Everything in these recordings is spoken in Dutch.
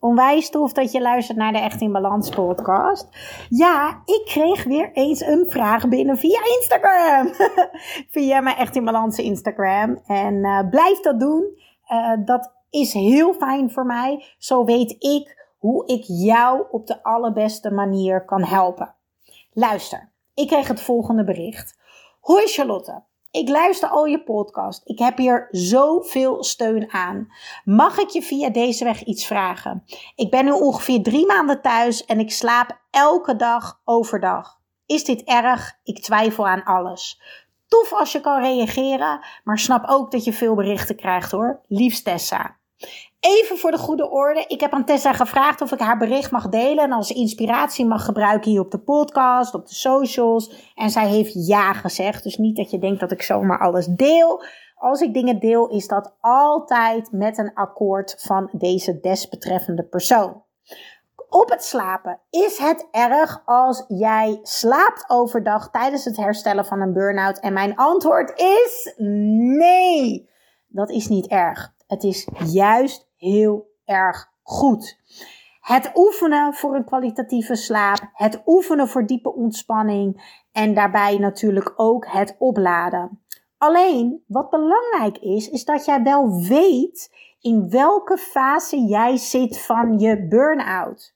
Onwijs tof dat je luistert naar de Echt in Balans podcast. Ja, ik kreeg weer eens een vraag binnen via Instagram. via mijn Echt in Balans Instagram. En uh, blijf dat doen. Uh, dat is heel fijn voor mij. Zo weet ik hoe ik jou op de allerbeste manier kan helpen. Luister, ik kreeg het volgende bericht. Hoi Charlotte, ik luister al je podcast. Ik heb hier zoveel steun aan. Mag ik je via deze weg iets vragen? Ik ben nu ongeveer drie maanden thuis en ik slaap elke dag overdag. Is dit erg? Ik twijfel aan alles. Tof als je kan reageren, maar snap ook dat je veel berichten krijgt hoor. Liefst Tessa. Even voor de goede orde. Ik heb aan Tessa gevraagd of ik haar bericht mag delen en als inspiratie mag gebruiken hier op de podcast, op de socials. En zij heeft ja gezegd. Dus niet dat je denkt dat ik zomaar alles deel. Als ik dingen deel, is dat altijd met een akkoord van deze desbetreffende persoon. Op het slapen. Is het erg als jij slaapt overdag tijdens het herstellen van een burn-out? En mijn antwoord is nee. Dat is niet erg. Het is juist heel erg goed. Het oefenen voor een kwalitatieve slaap, het oefenen voor diepe ontspanning en daarbij natuurlijk ook het opladen. Alleen wat belangrijk is, is dat jij wel weet in welke fase jij zit van je burn-out.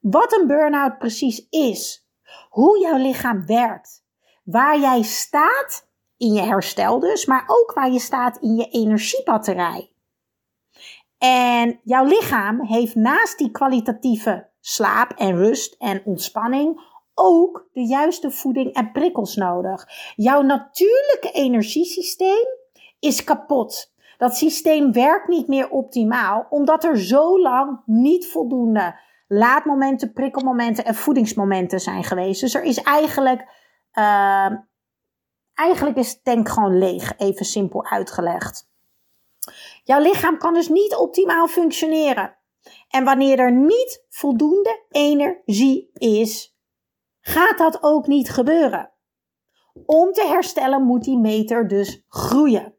Wat een burn-out precies is, hoe jouw lichaam werkt, waar jij staat in je herstel dus, maar ook waar je staat in je energiebatterij. En jouw lichaam heeft naast die kwalitatieve slaap en rust en ontspanning ook de juiste voeding en prikkels nodig. Jouw natuurlijke energiesysteem is kapot. Dat systeem werkt niet meer optimaal, omdat er zo lang niet voldoende laadmomenten, prikkelmomenten en voedingsmomenten zijn geweest. Dus er is eigenlijk, uh, eigenlijk is het tank gewoon leeg, even simpel uitgelegd. Jouw lichaam kan dus niet optimaal functioneren. En wanneer er niet voldoende energie is, gaat dat ook niet gebeuren. Om te herstellen moet die meter dus groeien.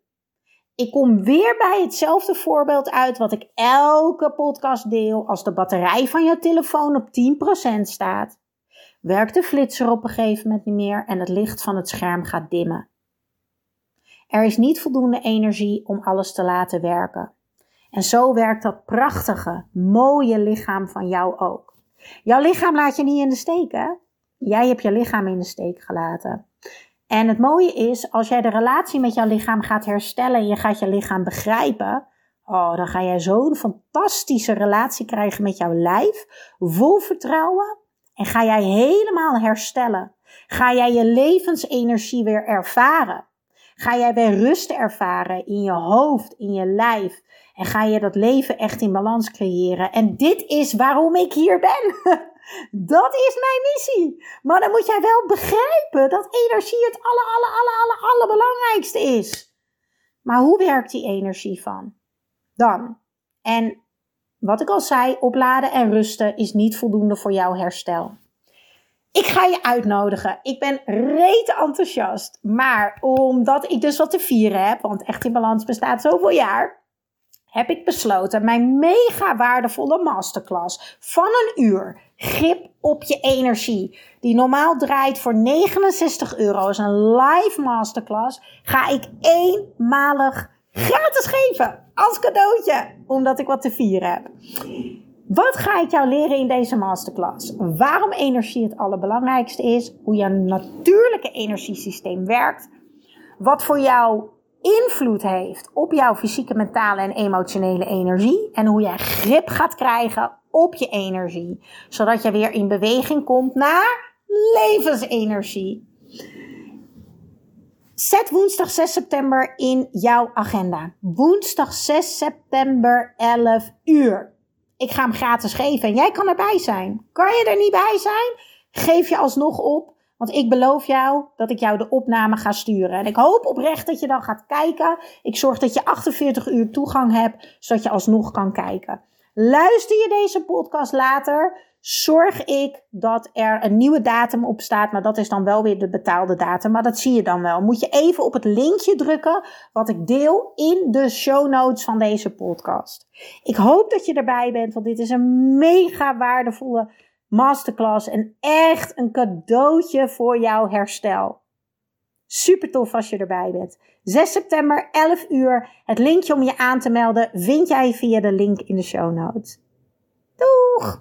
Ik kom weer bij hetzelfde voorbeeld uit wat ik elke podcast deel. Als de batterij van je telefoon op 10% staat, werkt de flitser op een gegeven moment niet meer en het licht van het scherm gaat dimmen. Er is niet voldoende energie om alles te laten werken. En zo werkt dat prachtige, mooie lichaam van jou ook. Jouw lichaam laat je niet in de steek, hè? Jij hebt je lichaam in de steek gelaten. En het mooie is, als jij de relatie met jouw lichaam gaat herstellen en je gaat je lichaam begrijpen, oh, dan ga jij zo'n fantastische relatie krijgen met jouw lijf, vol vertrouwen. En ga jij helemaal herstellen. Ga jij je levensenergie weer ervaren. Ga jij weer rust ervaren in je hoofd, in je lijf. En ga je dat leven echt in balans creëren. En dit is waarom ik hier ben. Dat is mijn missie. Maar dan moet jij wel begrijpen dat energie het alle, alle, alle, alle, allerbelangrijkste is. Maar hoe werkt die energie van? Dan. En wat ik al zei, opladen en rusten is niet voldoende voor jouw herstel. Ik ga je uitnodigen. Ik ben reet enthousiast. Maar omdat ik dus wat te vieren heb, want Echt in Balans bestaat zoveel jaar, heb ik besloten mijn mega waardevolle masterclass van een uur, grip op je energie, die normaal draait voor 69 euro, is een live masterclass, ga ik eenmalig gratis geven als cadeautje, omdat ik wat te vieren heb. Wat ga ik jou leren in deze masterclass? Waarom energie het allerbelangrijkste is, hoe jouw natuurlijke energiesysteem werkt, wat voor jou invloed heeft op jouw fysieke, mentale en emotionele energie. En hoe jij grip gaat krijgen op je energie. Zodat je weer in beweging komt naar levensenergie. Zet woensdag 6 september in jouw agenda. Woensdag 6 september 11 uur. Ik ga hem gratis geven en jij kan erbij zijn. Kan je er niet bij zijn? Geef je alsnog op. Want ik beloof jou dat ik jou de opname ga sturen. En ik hoop oprecht dat je dan gaat kijken. Ik zorg dat je 48 uur toegang hebt, zodat je alsnog kan kijken. Luister je deze podcast later, zorg ik dat er een nieuwe datum op staat. Maar dat is dan wel weer de betaalde datum. Maar dat zie je dan wel. Moet je even op het linkje drukken wat ik deel in de show notes van deze podcast. Ik hoop dat je erbij bent, want dit is een mega waardevolle masterclass. En echt een cadeautje voor jouw herstel. Super tof als je erbij bent. 6 september, 11 uur. Het linkje om je aan te melden vind jij via de link in de show notes. Doeg!